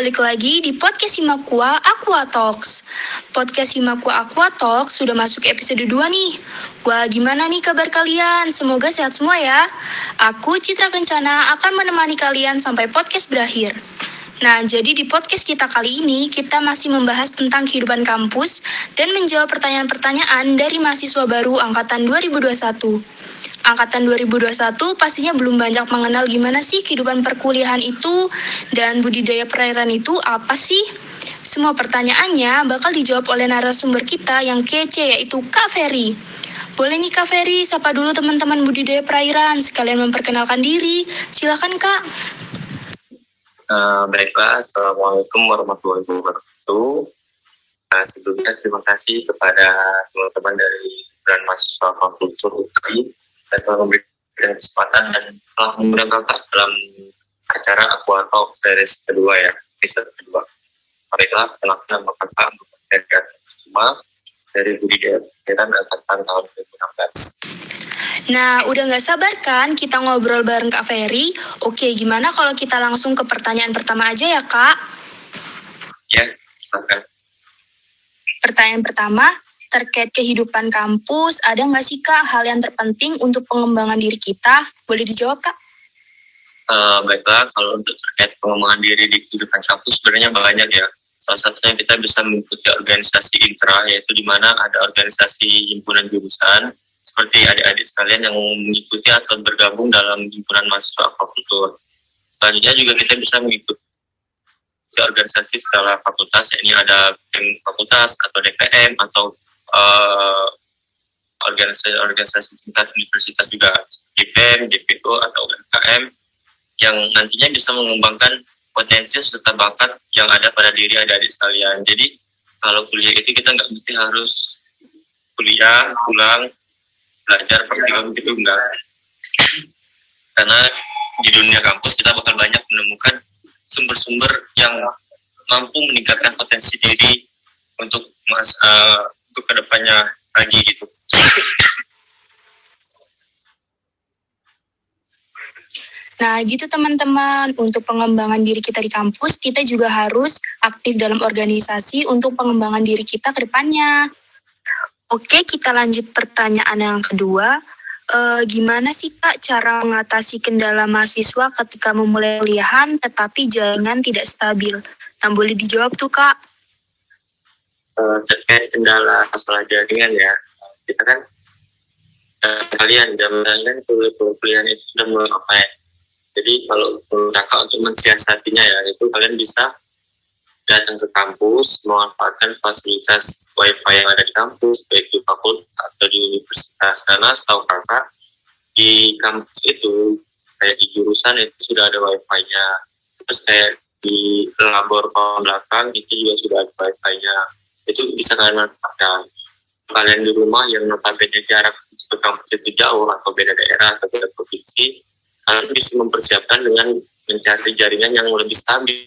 balik lagi di podcast Simakua Aqua Talks. Podcast Simakua Aqua Talks sudah masuk episode 2 nih. Wah, gimana nih kabar kalian? Semoga sehat semua ya. Aku Citra Kencana akan menemani kalian sampai podcast berakhir. Nah, jadi di podcast kita kali ini, kita masih membahas tentang kehidupan kampus dan menjawab pertanyaan-pertanyaan dari mahasiswa baru angkatan 2021. Angkatan 2021 pastinya belum banyak mengenal gimana sih kehidupan perkuliahan itu dan budidaya perairan itu apa sih? Semua pertanyaannya bakal dijawab oleh narasumber kita yang kece yaitu Kak Ferry. Boleh nih Kak Ferry, sapa dulu teman-teman budidaya perairan, sekalian memperkenalkan diri. Silakan Kak. Uh, baiklah, Assalamualaikum warahmatullahi wabarakatuh. Uh, sebelumnya terima kasih kepada teman-teman dari Brand Mahasiswa Fakultas UKI telah memberikan kesempatan dan telah mengundang kakak dalam acara Aqua Talk series kedua ya, episode kedua. Baiklah, kenalkan nama kakak dari semua dari budidaya dan angkatan tahun 2016. Nah, udah nggak sabar kan kita ngobrol bareng Kak Ferry? Oke, gimana kalau kita langsung ke pertanyaan pertama aja ya, Kak? Ya, silakan. Pertanyaan pertama, terkait kehidupan kampus, ada nggak sih Kak hal yang terpenting untuk pengembangan diri kita? Boleh dijawab, Kak? Uh, baiklah, kalau untuk terkait pengembangan diri di kehidupan kampus sebenarnya banyak ya. Salah satunya kita bisa mengikuti organisasi intra, yaitu di mana ada organisasi himpunan jurusan, seperti adik-adik sekalian yang mengikuti atau bergabung dalam himpunan mahasiswa fakultas. Selanjutnya juga kita bisa mengikuti organisasi skala fakultas, ini ada BEM fakultas atau DPM atau uh, organisasi-organisasi tingkat universitas juga DPM, DPO atau UMKM yang nantinya bisa mengembangkan potensi serta bakat yang ada pada diri adik-adik sekalian. Jadi kalau kuliah itu kita nggak mesti harus kuliah, pulang, belajar praktikum gitu enggak karena di dunia kampus kita bakal banyak menemukan sumber-sumber yang mampu meningkatkan potensi diri untuk mas uh, untuk ke depannya lagi gitu. Nah, gitu teman-teman, untuk pengembangan diri kita di kampus, kita juga harus aktif dalam organisasi untuk pengembangan diri kita ke depannya. Oke, kita lanjut pertanyaan yang kedua. E, gimana sih Kak cara mengatasi kendala mahasiswa ketika memulai kuliahan tetapi jaringan tidak stabil? Nah, boleh dijawab tuh Kak. Uh, terkait kendala masalah jaringan ya, kita kan uh, kalian zaman kalian kuliah itu sudah mulai ya? Jadi kalau kakak untuk mensiasatinya ya, itu kalian bisa datang ke kampus memanfaatkan fasilitas wifi yang ada di kampus baik di fakultas atau di universitas. Karena setahu kakak di kampus itu kayak di jurusan itu sudah ada wifi-nya. Terus kayak di labor belakang itu juga sudah ada wifi-nya itu bisa kalian manfaatkan. Kalian di rumah yang notabene jarak ke kampus itu jauh atau beda daerah atau beda provinsi kalian bisa mempersiapkan dengan mencari jaringan yang lebih stabil.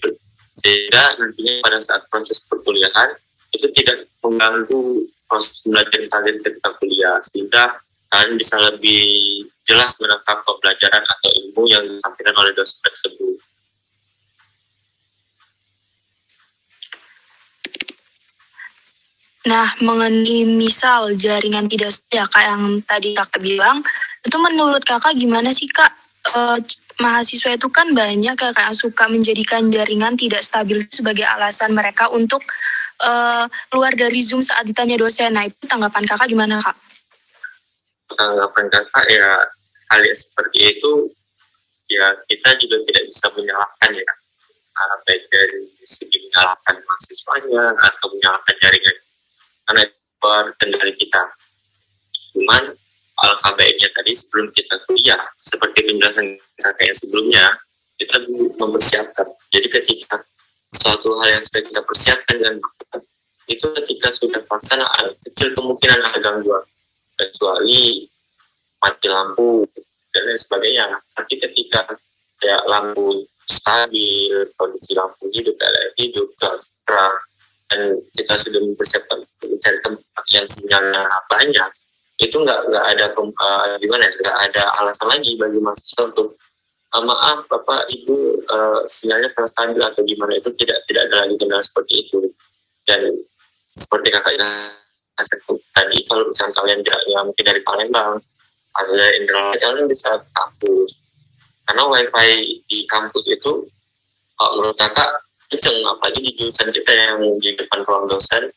Sehingga nantinya pada saat proses perkuliahan itu tidak mengganggu proses belajar kalian ketika kuliah. Sehingga kalian bisa lebih jelas menangkap pembelajaran atau ilmu yang disampaikan oleh dosen tersebut. Nah, mengenai misal jaringan tidak ya kak yang tadi kakak bilang, itu menurut kakak gimana sih kak uh, mahasiswa itu kan banyak ya kayak suka menjadikan jaringan tidak stabil sebagai alasan mereka untuk uh, keluar dari Zoom saat ditanya dosen. Nah, itu tanggapan kakak gimana kak? Tanggapan kakak ya hal yang seperti itu ya kita juga tidak bisa menyalahkan ya uh, baik dari segi menyalahkan mahasiswanya atau menyalahkan jaringan karena itu kendali kita. Cuman alangkah baiknya tadi sebelum kita kuliah seperti penjelasan kakak yang sebelumnya kita mempersiapkan. Jadi ketika suatu hal yang sudah kita persiapkan dan itu ketika sudah pelaksanaan kecil kemungkinan ada gangguan. Kecuali mati lampu dan lain sebagainya. Tapi ketika ya lampu stabil kondisi lampu hidup ada hidup terang dan kita sudah mempersiapkan mencari tempat yang sinyalnya banyak itu nggak nggak ada uh, gimana ya, nggak ada alasan lagi bagi mahasiswa untuk uh, maaf bapak ibu uh, sinyalnya kurang stabil atau gimana. Itu tidak tidak ada lagi kendala seperti itu. Dan seperti kakaknya tadi kalau misalnya kalian tidak ya mungkin dari Palembang ada internet kalian bisa kampus. Karena wifi di kampus itu kalau menurut kakak kenceng apalagi di jurusan kita yang di depan ruang dosen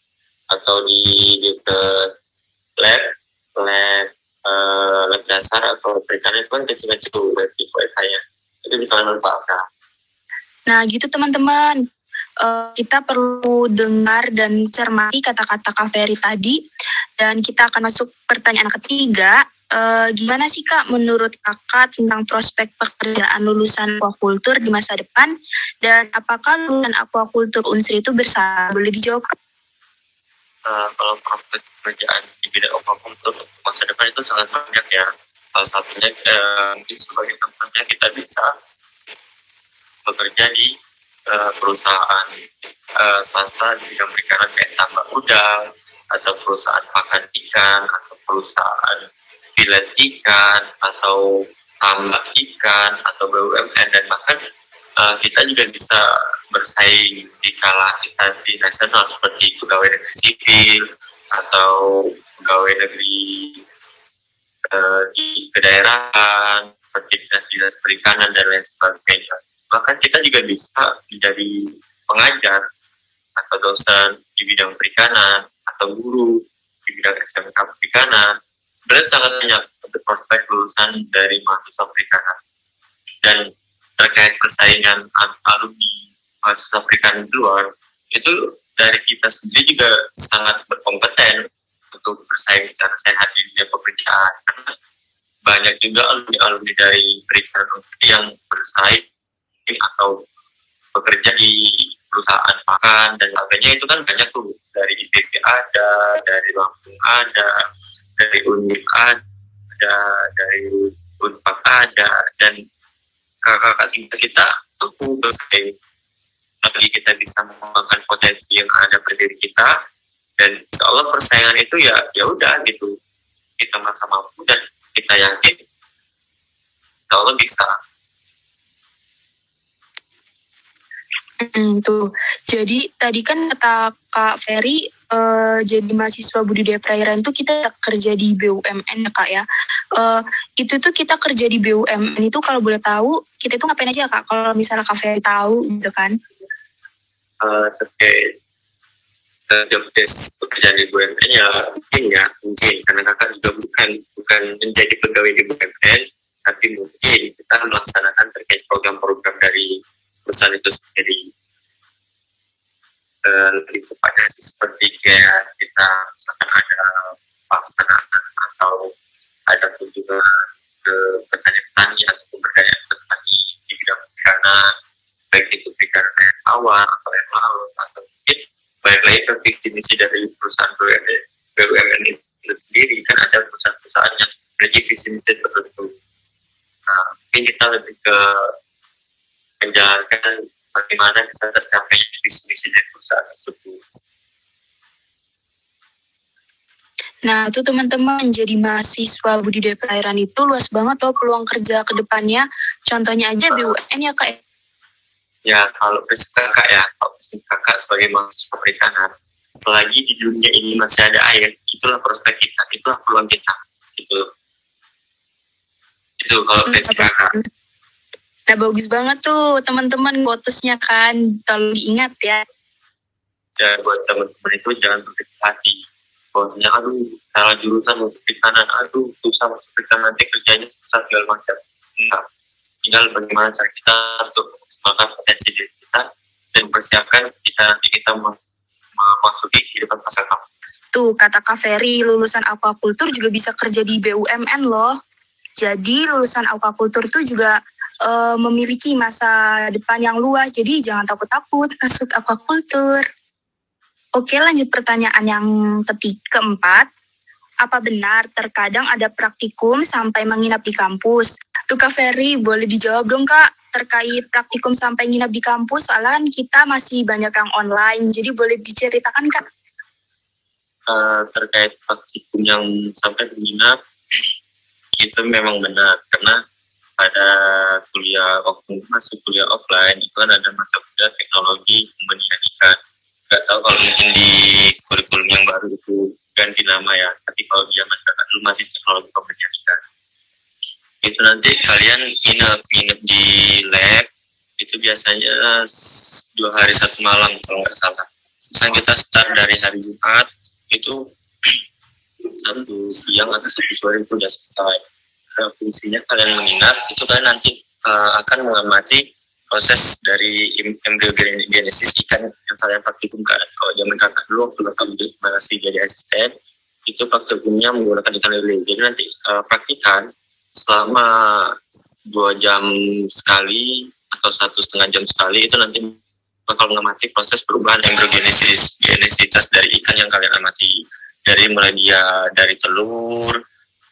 atau di dekat lab lab uh, lab dasar atau perikanan itu kan kecil-kecil wifi wifi-nya itu bisa manfaatkan nah gitu teman-teman. Uh, kita perlu dengar dan cermati kata-kata Kak Ferry tadi. Dan kita akan masuk pertanyaan ketiga uh, gimana sih Kak menurut Kakak tentang prospek pekerjaan lulusan aquakultur di masa depan? Dan apakah lulusan aquakultur Unsri itu bersalah? Boleh dijawab uh, kalau prospek pekerjaan di bidang aquaculture masa depan itu sangat banyak ya. Salah satunya uh, mungkin sebagai contohnya kita bisa bekerja di uh, perusahaan uh, swasta di bidang perikanan kayak tambak udang atau perusahaan pakan ikan atau perusahaan filet ikan atau tambak ikan atau BUMN dan bahkan uh, kita juga bisa bersaing di kalah instansi nasional seperti pegawai negeri sipil atau pegawai negeri uh, di kedaerahan seperti dinas-dinas perikanan dan lain sebagainya. Bahkan kita juga bisa menjadi pengajar atau dosen di bidang perikanan atau guru di bidang SMK perikanan. Sebenarnya sangat banyak untuk prospek lulusan dari mahasiswa perikanan. Dan terkait persaingan alumni mahasiswa perikanan di luar itu dari kita sendiri juga sangat berkompeten untuk bersaing secara sehat di dunia pekerjaan. Karena banyak juga alumni-alumni dari perikanan yang bersaing atau bekerja di perusahaan makan dan sebagainya. Itu kan banyak tuh dari IPB ada, dari Lampung ada, dari UNIF ada, dari Unpad ada dan kakak-kakak tingkat kita mampu bersaing. Lagi kita bisa mengembangkan potensi yang ada pada diri kita dan Allah persaingan itu ya ya udah gitu. Kita merasa mampu dan kita yakin Allah bisa Hmm, tuh. Jadi tadi kan kata Kak Ferry uh, jadi mahasiswa budidaya perairan itu kita kerja di BUMN ya Kak ya. Uh, itu tuh kita kerja di BUMN itu kalau boleh tahu kita itu ngapain aja Kak? Kalau misalnya Kak Ferry tahu gitu kan? Uh, terkait uh, job desk pekerjaan di BUMN ya mungkin ya mungkin karena kakak juga bukan bukan menjadi pegawai di BUMN tapi mungkin kita melaksanakan terkait program-program dari perusahaan itu sendiri. Uh, lebih tepatnya sih seperti kayak kita misalkan ada pelaksanaan atau ada kunjungan ke petani petani atau pemberdayaan petani di bidang perikanan baik itu perikanan air tawar atau air laut atau mungkin baik lagi ke misi dari perusahaan BUMN BUMN itu sendiri. Kan ada perusahaan-perusahaan yang memiliki visi misi tertentu. Nah mungkin kita lebih ke menjalankan bagaimana bisa tercapai visi misi dari perusahaan tersebut. Nah, itu teman-teman jadi mahasiswa budidaya perairan itu luas banget tuh peluang kerja ke depannya. Contohnya aja BUMN ya kak. Ya, kalau prinsip kakak ya, kalau prinsip kakak sebagai mahasiswa perikanan, selagi di dunia ini masih ada air, itulah prospek kita, itulah peluang kita. Itu, itu kalau prinsip kakak. Nah bagus banget tuh teman-teman quotesnya kan, tolong diingat ya. Ya buat teman-teman itu jangan berkecil hati. Bahwasanya aduh salah jurusan masuk ke kanan, aduh susah masuk ke kanan, nanti kerjanya susah segala macam. Nah, tinggal bagaimana cara kita untuk semangat potensi diri kita dan persiapkan kita nanti kita memasuki kehidupan pasar kampus. Tuh kata Kak Ferry, lulusan aquaculture juga bisa kerja di BUMN loh. Jadi lulusan aquaculture tuh juga uh, memiliki masa depan yang luas. Jadi jangan takut-takut masuk aquaculture. Oke, lanjut pertanyaan yang ketiga keempat. Apa benar terkadang ada praktikum sampai menginap di kampus? Tuh Kak Ferry, boleh dijawab dong Kak terkait praktikum sampai nginap di kampus. Soalnya kita masih banyak yang online, jadi boleh diceritakan Kak? Uh, terkait praktikum yang sampai menginap, itu memang benar. Karena pada kuliah waktu masih kuliah offline itu kan ada mata kuliah teknologi pembenihan ikan nggak tahu kalau mungkin di kurikulum yang baru itu ganti nama ya tapi kalau di zaman kakak dulu masih teknologi pembenihan ikan itu nanti kalian nginep di lab itu biasanya dua hari satu malam kalau nggak salah. Misalnya kita start dari hari Jumat itu satu siang atau satu sore itu sudah selesai nah, fungsinya kalian menginap itu kalian nanti uh, akan mengamati proses dari embryogenesis ikan yang kalian praktikum kan kalau zaman kakak dulu waktu kakak masih jadi asisten itu praktikumnya menggunakan ikan lele jadi nanti uh, praktikan selama dua jam sekali atau satu setengah jam sekali itu nanti bakal mengamati proses perubahan embryogenesis genesitas dari ikan yang kalian amati. Dari mulai dia dari telur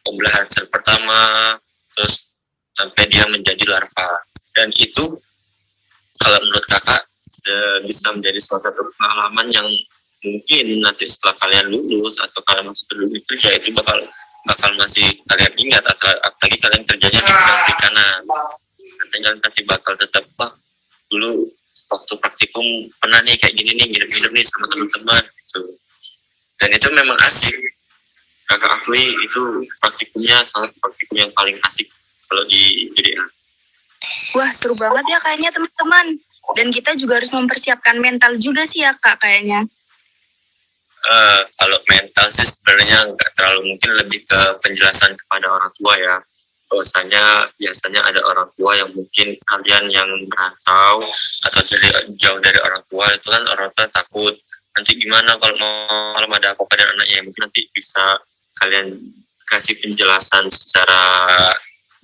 pembelahan sel pertama terus sampai dia menjadi larva. Dan itu kalau menurut kakak bisa menjadi salah satu pengalaman yang mungkin nanti setelah kalian lulus atau kalian masuk ke dunia kerja itu bakal bakal masih kalian ingat apalagi kalian kerjanya di perikanan. Katanya nanti bakal tetap wah dulu waktu praktikum pernah nih kayak gini nih ngirim-ngirim nih sama teman-teman gitu. Dan itu memang asik kakak akui itu praktikumnya sangat praktikum yang paling asik kalau di JDA wah seru banget ya kayaknya teman-teman. Dan kita juga harus mempersiapkan mental juga sih ya kak kayaknya. Uh, kalau mental sih sebenarnya nggak terlalu mungkin lebih ke penjelasan kepada orang tua ya. Bahwasanya biasanya ada orang tua yang mungkin kalian yang merantau atau dari jauh dari orang tua itu kan orang tua takut. Nanti gimana kalau malam ada apa pada anaknya mungkin nanti bisa kalian kasih penjelasan secara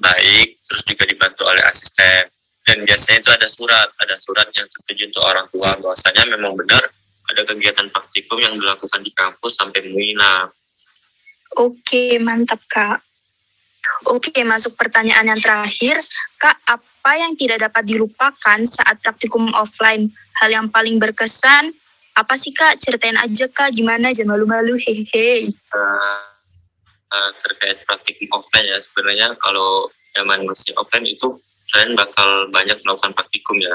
baik terus juga dibantu oleh asisten dan biasanya itu ada surat ada surat yang tertuju untuk orang tua bahwasanya memang benar ada kegiatan praktikum yang dilakukan di kampus sampai menginap. Oke, mantap Kak. Oke, masuk pertanyaan yang terakhir. Kak, apa yang tidak dapat dilupakan saat praktikum offline? Hal yang paling berkesan, apa sih Kak? Ceritain aja Kak, gimana? Jangan malu-malu, hehehe. Uh, uh, terkait praktikum offline ya, sebenarnya kalau zaman masih offline itu kalian bakal banyak melakukan praktikum ya.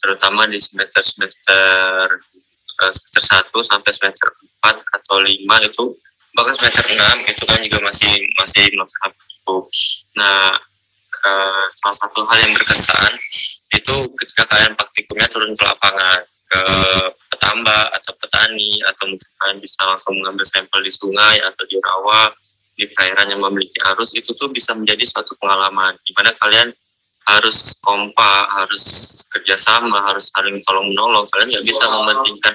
Terutama di semester-semester uh, semester 1 sampai semester 4 atau 5 itu bahkan semester 6 itu kan juga masih masih melakukan praktikum. Nah, uh, salah satu hal yang berkesan itu ketika kalian praktikumnya turun ke lapangan ke petambak atau petani atau mungkin kalian bisa langsung mengambil sampel di sungai atau di rawa di perairan yang memiliki arus itu tuh bisa menjadi suatu pengalaman di mana kalian harus kompak, harus kerjasama, harus saling tolong menolong. Kalian nggak bisa mementingkan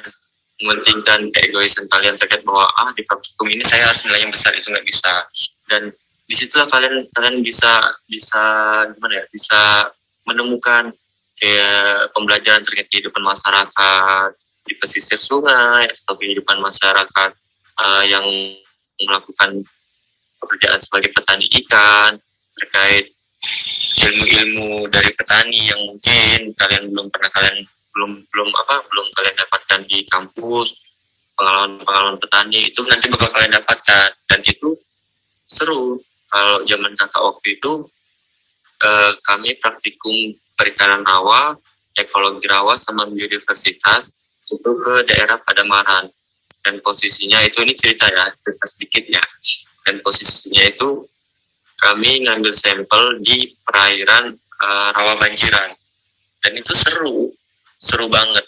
mementingkan keegoisan kalian terkait bahwa ah di praktikum ini saya harus nilai yang besar itu nggak bisa. Dan di situlah kalian kalian bisa bisa gimana ya bisa menemukan kayak pembelajaran terkait kehidupan masyarakat di pesisir sungai atau kehidupan masyarakat uh, yang melakukan pekerjaan sebagai petani ikan terkait ilmu-ilmu dari petani yang mungkin kalian belum pernah kalian belum belum apa belum kalian dapatkan di kampus pengalaman-pengalaman petani itu nanti bakal kalian dapatkan. Dan itu seru. Kalau zaman kakak waktu itu eh, kami praktikum perikanan rawa ekologi rawa sama biodiversitas itu ke daerah Padamaran. Dan posisinya itu ini cerita ya cerita sedikit ya. Dan posisinya itu kami ngambil sampel di perairan uh, rawa banjiran. Dan itu seru seru banget.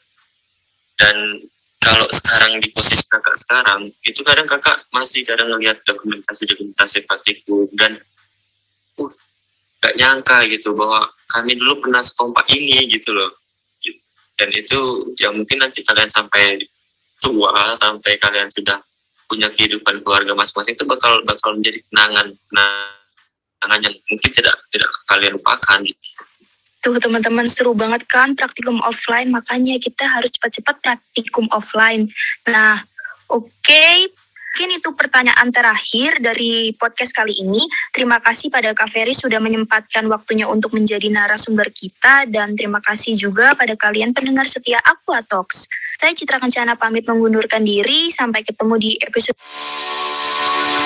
Dan kalau sekarang di posisi kakak sekarang itu kadang kakak masih kadang ngelihat dokumentasi dokumentasi praktikum dan uh gak nyangka gitu bahwa kami dulu pernah sekompak ini gitu loh dan itu ya mungkin nanti kalian sampai tua sampai kalian sudah punya kehidupan keluarga masing-masing itu bakal bakal menjadi kenangan kenangan yang mungkin tidak tidak kalian lupakan gitu. Tuh teman-teman seru banget kan praktikum offline makanya kita harus cepat-cepat praktikum offline. Nah, oke, okay. Mungkin itu pertanyaan terakhir dari podcast kali ini. Terima kasih pada Kak Ferry sudah menyempatkan waktunya untuk menjadi narasumber kita dan terima kasih juga pada kalian pendengar setia Aqua Talks. Saya Citra Kencana pamit mengundurkan diri. Sampai ketemu di episode